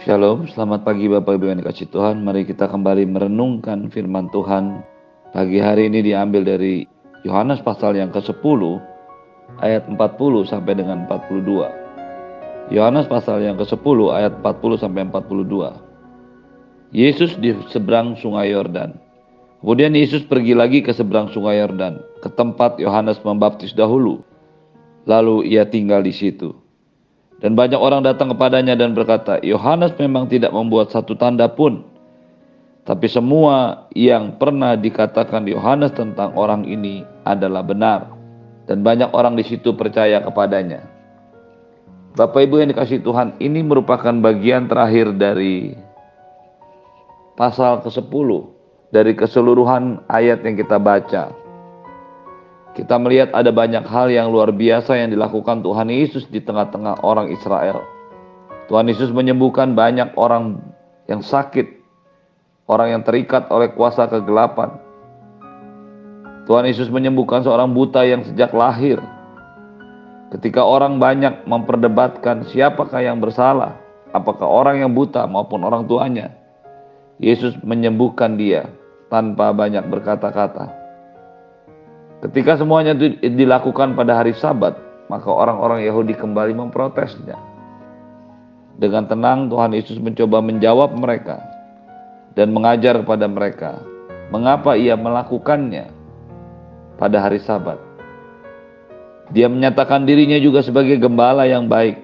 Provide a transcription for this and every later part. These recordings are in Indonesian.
Shalom, selamat pagi Bapak Ibu yang dikasih Tuhan. Mari kita kembali merenungkan firman Tuhan. Pagi hari ini diambil dari Yohanes pasal yang ke-10 ayat 40 sampai dengan 42. Yohanes pasal yang ke-10 ayat 40 sampai 42. Yesus di seberang sungai Yordan. Kemudian Yesus pergi lagi ke seberang sungai Yordan, ke tempat Yohanes membaptis dahulu. Lalu ia tinggal di situ. Dan banyak orang datang kepadanya dan berkata, Yohanes memang tidak membuat satu tanda pun. Tapi semua yang pernah dikatakan Yohanes tentang orang ini adalah benar. Dan banyak orang di situ percaya kepadanya. Bapak Ibu yang dikasih Tuhan, ini merupakan bagian terakhir dari pasal ke-10 dari keseluruhan ayat yang kita baca. Kita melihat ada banyak hal yang luar biasa yang dilakukan Tuhan Yesus di tengah-tengah orang Israel. Tuhan Yesus menyembuhkan banyak orang yang sakit, orang yang terikat oleh kuasa kegelapan. Tuhan Yesus menyembuhkan seorang buta yang sejak lahir. Ketika orang banyak memperdebatkan siapakah yang bersalah, apakah orang yang buta maupun orang tuanya, Yesus menyembuhkan dia tanpa banyak berkata-kata. Ketika semuanya itu dilakukan pada hari Sabat, maka orang-orang Yahudi kembali memprotesnya. Dengan tenang Tuhan Yesus mencoba menjawab mereka dan mengajar kepada mereka mengapa ia melakukannya pada hari Sabat. Dia menyatakan dirinya juga sebagai gembala yang baik.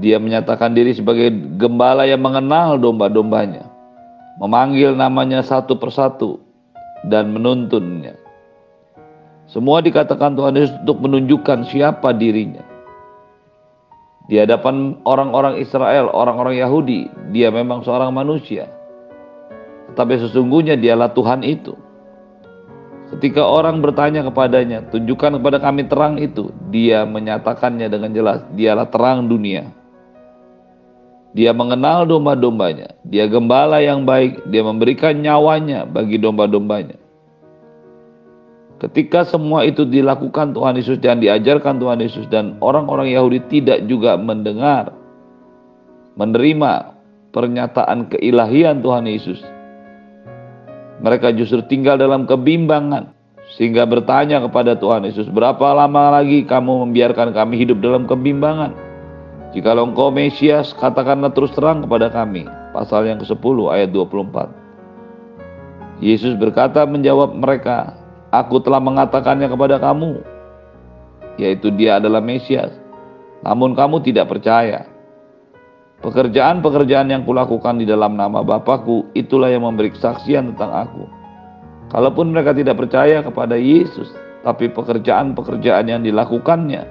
Dia menyatakan diri sebagai gembala yang mengenal domba-dombanya, memanggil namanya satu persatu dan menuntunnya. Semua dikatakan Tuhan Yesus untuk menunjukkan siapa dirinya. Di hadapan orang-orang Israel, orang-orang Yahudi, dia memang seorang manusia. Tetapi sesungguhnya dialah Tuhan itu. Ketika orang bertanya kepadanya, tunjukkan kepada kami terang itu, dia menyatakannya dengan jelas, dialah terang dunia. Dia mengenal domba-dombanya, dia gembala yang baik, dia memberikan nyawanya bagi domba-dombanya. Ketika semua itu dilakukan Tuhan Yesus dan diajarkan Tuhan Yesus dan orang-orang Yahudi tidak juga mendengar, menerima pernyataan keilahian Tuhan Yesus. Mereka justru tinggal dalam kebimbangan sehingga bertanya kepada Tuhan Yesus, berapa lama lagi kamu membiarkan kami hidup dalam kebimbangan? Jika engkau Mesias, katakanlah terus terang kepada kami. Pasal yang ke-10 ayat 24. Yesus berkata menjawab mereka, Aku telah mengatakannya kepada kamu, yaitu dia adalah Mesias. Namun kamu tidak percaya. Pekerjaan-pekerjaan yang kulakukan di dalam nama Bapakku, itulah yang memberi kesaksian tentang aku. Kalaupun mereka tidak percaya kepada Yesus, tapi pekerjaan-pekerjaan yang dilakukannya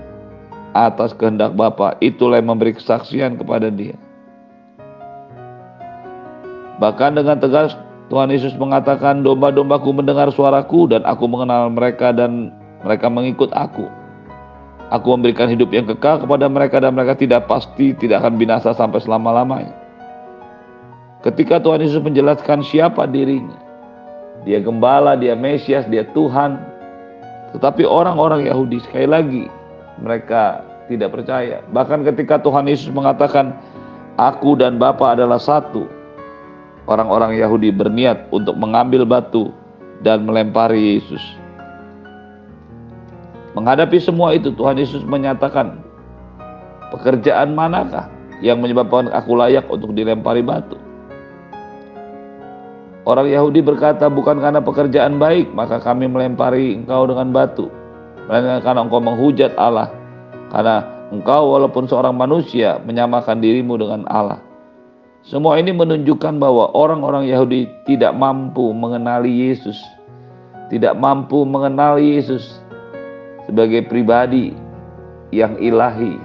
atas kehendak Bapa, itulah yang memberi kesaksian kepada dia. Bahkan dengan tegas Tuhan Yesus mengatakan, domba-dombaku mendengar suaraku dan aku mengenal mereka dan mereka mengikut aku. Aku memberikan hidup yang kekal kepada mereka dan mereka tidak pasti tidak akan binasa sampai selama-lamanya. Ketika Tuhan Yesus menjelaskan siapa dirinya, dia gembala, dia Mesias, dia Tuhan. Tetapi orang-orang Yahudi sekali lagi mereka tidak percaya. Bahkan ketika Tuhan Yesus mengatakan, aku dan Bapa adalah satu, orang-orang Yahudi berniat untuk mengambil batu dan melempari Yesus. Menghadapi semua itu Tuhan Yesus menyatakan, pekerjaan manakah yang menyebabkan aku layak untuk dilempari batu? Orang Yahudi berkata, bukan karena pekerjaan baik, maka kami melempari engkau dengan batu. Melainkan karena engkau menghujat Allah. Karena engkau walaupun seorang manusia menyamakan dirimu dengan Allah. Semua ini menunjukkan bahwa orang-orang Yahudi tidak mampu mengenali Yesus, tidak mampu mengenali Yesus sebagai pribadi yang ilahi.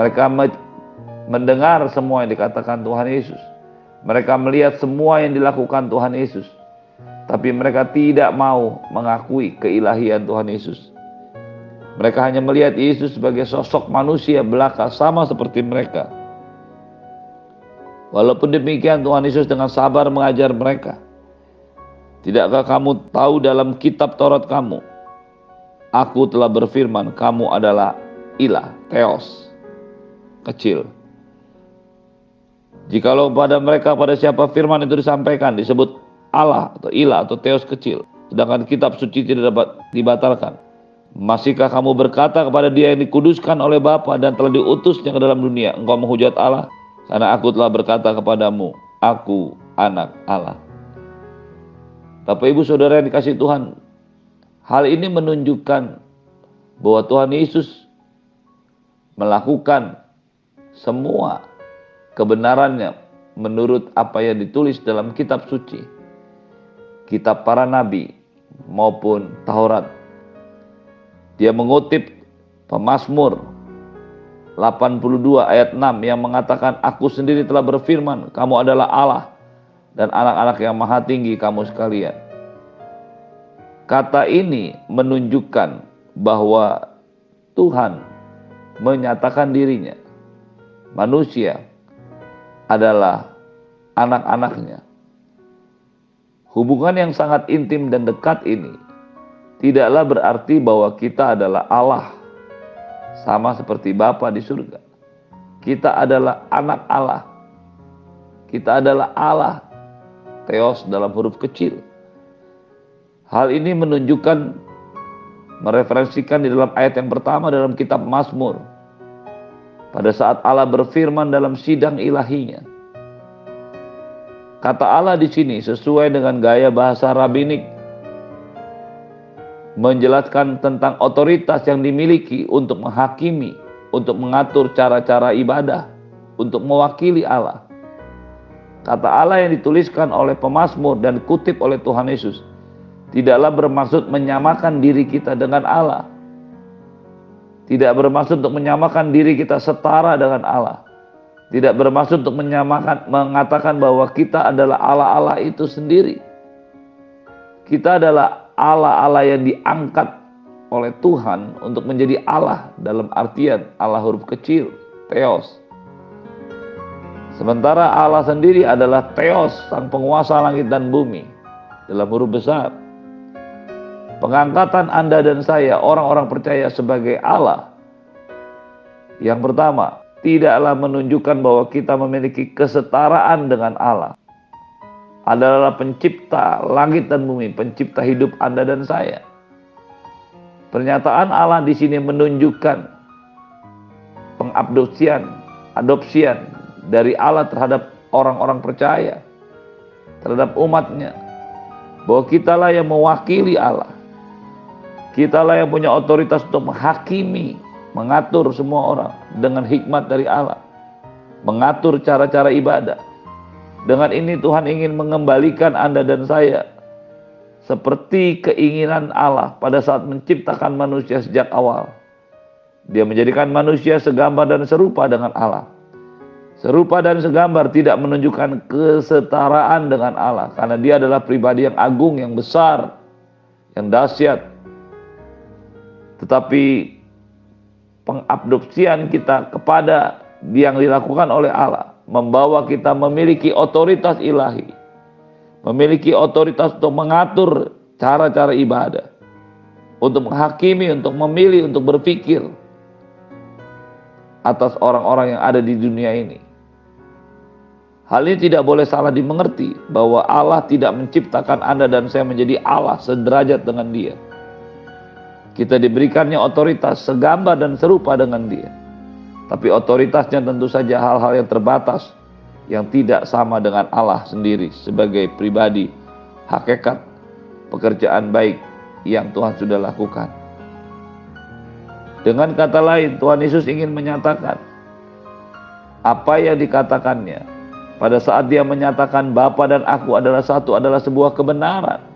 Mereka mendengar semua yang dikatakan Tuhan Yesus. Mereka melihat semua yang dilakukan Tuhan Yesus. Tapi mereka tidak mau mengakui keilahian Tuhan Yesus. Mereka hanya melihat Yesus sebagai sosok manusia belaka sama seperti mereka Walaupun demikian Tuhan Yesus dengan sabar mengajar mereka. Tidakkah kamu tahu dalam kitab Taurat kamu? Aku telah berfirman, kamu adalah ilah, teos, kecil. Jikalau pada mereka pada siapa firman itu disampaikan disebut Allah atau ilah atau teos kecil, sedangkan kitab suci tidak dapat dibatalkan. Masihkah kamu berkata kepada dia yang dikuduskan oleh Bapa dan telah diutusnya ke dalam dunia, engkau menghujat Allah? Karena aku telah berkata kepadamu, aku anak Allah. Bapak ibu saudara yang dikasih Tuhan, hal ini menunjukkan bahwa Tuhan Yesus melakukan semua kebenarannya menurut apa yang ditulis dalam kitab suci, kitab para nabi maupun Taurat. Dia mengutip Pemasmur 82 ayat 6 yang mengatakan aku sendiri telah berfirman kamu adalah Allah dan anak-anak yang maha tinggi kamu sekalian. Kata ini menunjukkan bahwa Tuhan menyatakan dirinya manusia adalah anak-anaknya. Hubungan yang sangat intim dan dekat ini tidaklah berarti bahwa kita adalah Allah sama seperti Bapa di surga. Kita adalah anak Allah. Kita adalah Allah. Theos dalam huruf kecil. Hal ini menunjukkan mereferensikan di dalam ayat yang pertama dalam kitab Mazmur pada saat Allah berfirman dalam sidang ilahinya. Kata Allah di sini sesuai dengan gaya bahasa rabinik menjelaskan tentang otoritas yang dimiliki untuk menghakimi, untuk mengatur cara-cara ibadah, untuk mewakili Allah. Kata Allah yang dituliskan oleh pemazmur dan kutip oleh Tuhan Yesus tidaklah bermaksud menyamakan diri kita dengan Allah, tidak bermaksud untuk menyamakan diri kita setara dengan Allah. Tidak bermaksud untuk menyamakan mengatakan bahwa kita adalah Allah-Allah itu sendiri. Kita adalah Allah-Allah yang diangkat oleh Tuhan untuk menjadi Allah dalam artian Allah huruf kecil, Theos. Sementara Allah sendiri adalah Theos, sang penguasa langit dan bumi dalam huruf besar. Pengangkatan Anda dan saya, orang-orang percaya sebagai Allah. Yang pertama, tidaklah menunjukkan bahwa kita memiliki kesetaraan dengan Allah. Adalah pencipta langit dan bumi, pencipta hidup Anda dan saya. Pernyataan Allah di sini menunjukkan pengabdopsian, adopsian dari Allah terhadap orang-orang percaya, terhadap umatnya. Bahwa kitalah yang mewakili Allah. Kitalah yang punya otoritas untuk menghakimi, mengatur semua orang dengan hikmat dari Allah. Mengatur cara-cara ibadah. Dengan ini Tuhan ingin mengembalikan Anda dan saya seperti keinginan Allah pada saat menciptakan manusia sejak awal. Dia menjadikan manusia segambar dan serupa dengan Allah. Serupa dan segambar tidak menunjukkan kesetaraan dengan Allah karena dia adalah pribadi yang agung, yang besar, yang dahsyat, tetapi pengabdopsian kita kepada yang dilakukan oleh Allah membawa kita memiliki otoritas ilahi, memiliki otoritas untuk mengatur cara-cara ibadah, untuk menghakimi, untuk memilih, untuk berpikir atas orang-orang yang ada di dunia ini. Hal ini tidak boleh salah dimengerti bahwa Allah tidak menciptakan Anda dan saya menjadi Allah sederajat dengan Dia. Kita diberikannya otoritas segambar dan serupa dengan dia. Tapi otoritasnya tentu saja hal-hal yang terbatas yang tidak sama dengan Allah sendiri sebagai pribadi, hakikat, pekerjaan baik yang Tuhan sudah lakukan. Dengan kata lain, Tuhan Yesus ingin menyatakan apa yang dikatakannya pada saat dia menyatakan Bapa dan aku adalah satu adalah sebuah kebenaran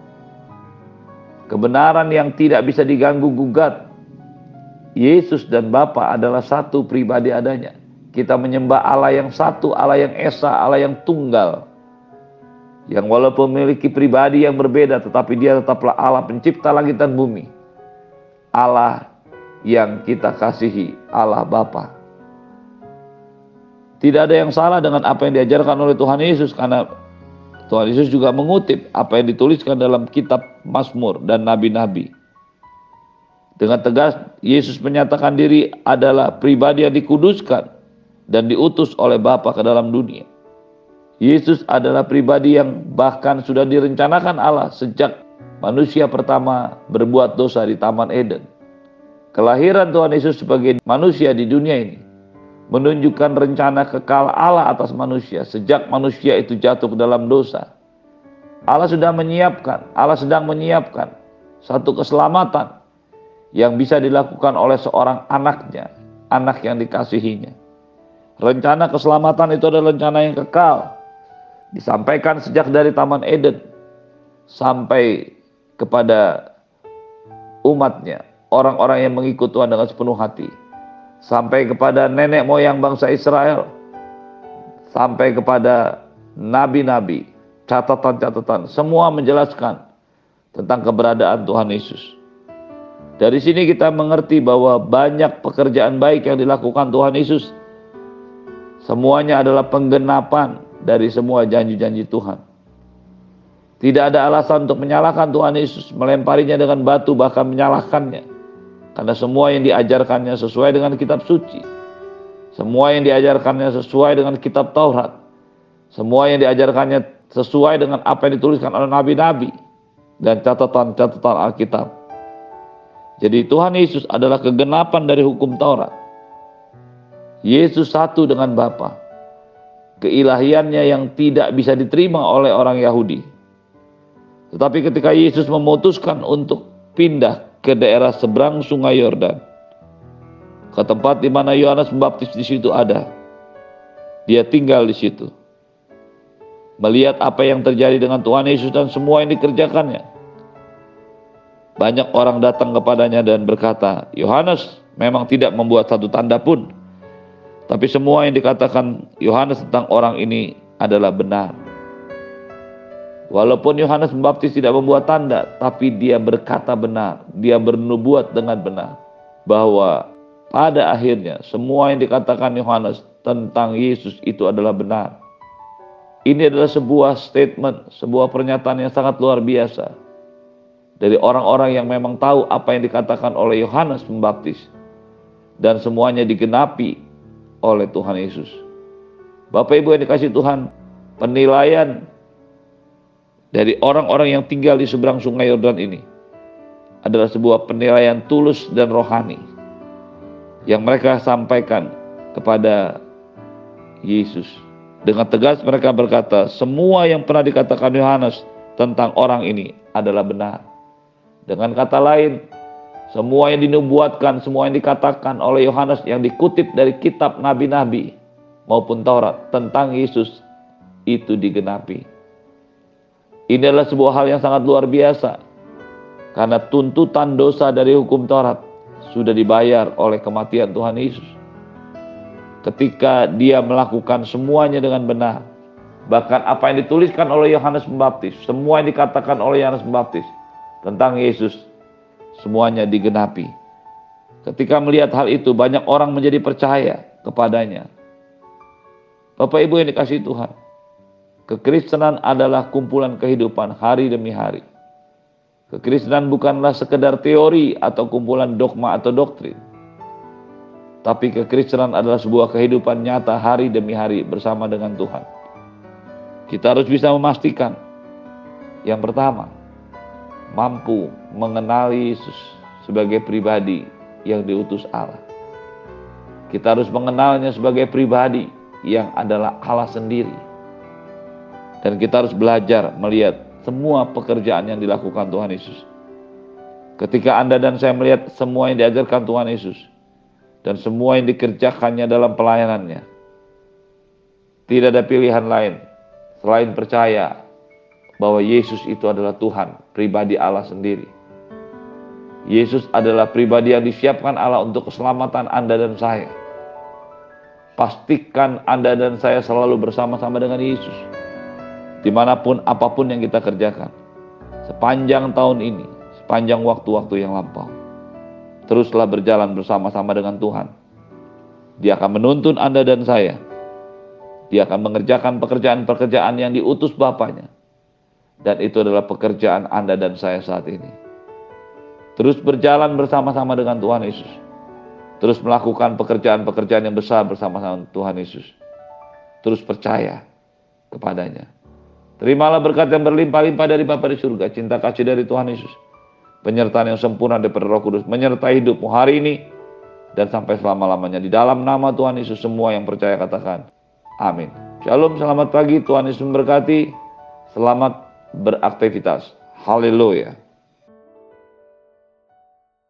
Kebenaran yang tidak bisa diganggu gugat. Yesus dan Bapa adalah satu pribadi adanya. Kita menyembah Allah yang satu, Allah yang esa, Allah yang tunggal. Yang walaupun memiliki pribadi yang berbeda, tetapi dia tetaplah Allah pencipta langit dan bumi. Allah yang kita kasihi, Allah Bapa. Tidak ada yang salah dengan apa yang diajarkan oleh Tuhan Yesus karena Tuhan Yesus juga mengutip apa yang dituliskan dalam kitab Mazmur dan nabi-nabi. Dengan tegas, Yesus menyatakan diri adalah pribadi yang dikuduskan dan diutus oleh Bapa ke dalam dunia. Yesus adalah pribadi yang bahkan sudah direncanakan Allah sejak manusia pertama berbuat dosa di Taman Eden. Kelahiran Tuhan Yesus sebagai manusia di dunia ini menunjukkan rencana kekal Allah atas manusia sejak manusia itu jatuh ke dalam dosa. Allah sudah menyiapkan, Allah sedang menyiapkan satu keselamatan yang bisa dilakukan oleh seorang anaknya, anak yang dikasihinya. Rencana keselamatan itu adalah rencana yang kekal. Disampaikan sejak dari Taman Eden sampai kepada umatnya, orang-orang yang mengikut Tuhan dengan sepenuh hati sampai kepada nenek moyang bangsa Israel, sampai kepada nabi-nabi, catatan-catatan, semua menjelaskan tentang keberadaan Tuhan Yesus. Dari sini kita mengerti bahwa banyak pekerjaan baik yang dilakukan Tuhan Yesus. Semuanya adalah penggenapan dari semua janji-janji Tuhan. Tidak ada alasan untuk menyalahkan Tuhan Yesus, melemparinya dengan batu, bahkan menyalahkannya. Karena semua yang diajarkannya sesuai dengan kitab suci. Semua yang diajarkannya sesuai dengan kitab Taurat. Semua yang diajarkannya sesuai dengan apa yang dituliskan oleh nabi-nabi dan catatan-catatan Alkitab. Jadi Tuhan Yesus adalah kegenapan dari hukum Taurat. Yesus satu dengan Bapa. Keilahiannya yang tidak bisa diterima oleh orang Yahudi. Tetapi ketika Yesus memutuskan untuk pindah ke daerah seberang sungai Yordan. Ke tempat di mana Yohanes Pembaptis di situ ada. Dia tinggal di situ. Melihat apa yang terjadi dengan Tuhan Yesus dan semua yang dikerjakannya. Banyak orang datang kepadanya dan berkata, Yohanes memang tidak membuat satu tanda pun. Tapi semua yang dikatakan Yohanes tentang orang ini adalah benar. Walaupun Yohanes Pembaptis tidak membuat tanda, tapi dia berkata benar, dia bernubuat dengan benar bahwa pada akhirnya semua yang dikatakan Yohanes tentang Yesus itu adalah benar. Ini adalah sebuah statement, sebuah pernyataan yang sangat luar biasa dari orang-orang yang memang tahu apa yang dikatakan oleh Yohanes Pembaptis dan semuanya digenapi oleh Tuhan Yesus. Bapak Ibu yang dikasih Tuhan, penilaian dari orang-orang yang tinggal di seberang sungai Yordan ini adalah sebuah penilaian tulus dan rohani yang mereka sampaikan kepada Yesus. Dengan tegas mereka berkata, semua yang pernah dikatakan Yohanes tentang orang ini adalah benar. Dengan kata lain, semua yang dinubuatkan, semua yang dikatakan oleh Yohanes yang dikutip dari kitab nabi-nabi maupun Taurat tentang Yesus itu digenapi. Ini adalah sebuah hal yang sangat luar biasa. Karena tuntutan dosa dari hukum Taurat sudah dibayar oleh kematian Tuhan Yesus. Ketika dia melakukan semuanya dengan benar. Bahkan apa yang dituliskan oleh Yohanes Pembaptis, semua yang dikatakan oleh Yohanes Pembaptis tentang Yesus, semuanya digenapi. Ketika melihat hal itu, banyak orang menjadi percaya kepadanya. Bapak Ibu yang dikasih Tuhan, Kekristenan adalah kumpulan kehidupan hari demi hari. Kekristenan bukanlah sekedar teori atau kumpulan dogma atau doktrin. Tapi kekristenan adalah sebuah kehidupan nyata hari demi hari bersama dengan Tuhan. Kita harus bisa memastikan yang pertama, mampu mengenali Yesus sebagai pribadi yang diutus Allah. Kita harus mengenalnya sebagai pribadi yang adalah Allah sendiri dan kita harus belajar melihat semua pekerjaan yang dilakukan Tuhan Yesus. Ketika Anda dan saya melihat semua yang diajarkan Tuhan Yesus dan semua yang dikerjakannya dalam pelayanannya, tidak ada pilihan lain selain percaya bahwa Yesus itu adalah Tuhan, pribadi Allah sendiri. Yesus adalah pribadi yang disiapkan Allah untuk keselamatan Anda dan saya. Pastikan Anda dan saya selalu bersama-sama dengan Yesus di mana pun apa pun yang kita kerjakan sepanjang tahun ini, sepanjang waktu-waktu yang lampau. Teruslah berjalan bersama-sama dengan Tuhan. Dia akan menuntun Anda dan saya. Dia akan mengerjakan pekerjaan-pekerjaan yang diutus Bapaknya. Dan itu adalah pekerjaan Anda dan saya saat ini. Terus berjalan bersama-sama dengan Tuhan Yesus. Terus melakukan pekerjaan-pekerjaan yang besar bersama-sama Tuhan Yesus. Terus percaya kepadanya. Terimalah berkat yang berlimpah-limpah dari Bapa di surga, cinta kasih dari Tuhan Yesus, penyertaan yang sempurna daripada Roh Kudus, menyertai hidupmu hari ini dan sampai selama-lamanya. Di dalam nama Tuhan Yesus semua yang percaya katakan, amin. Shalom, selamat pagi, Tuhan Yesus memberkati, selamat beraktivitas. Haleluya.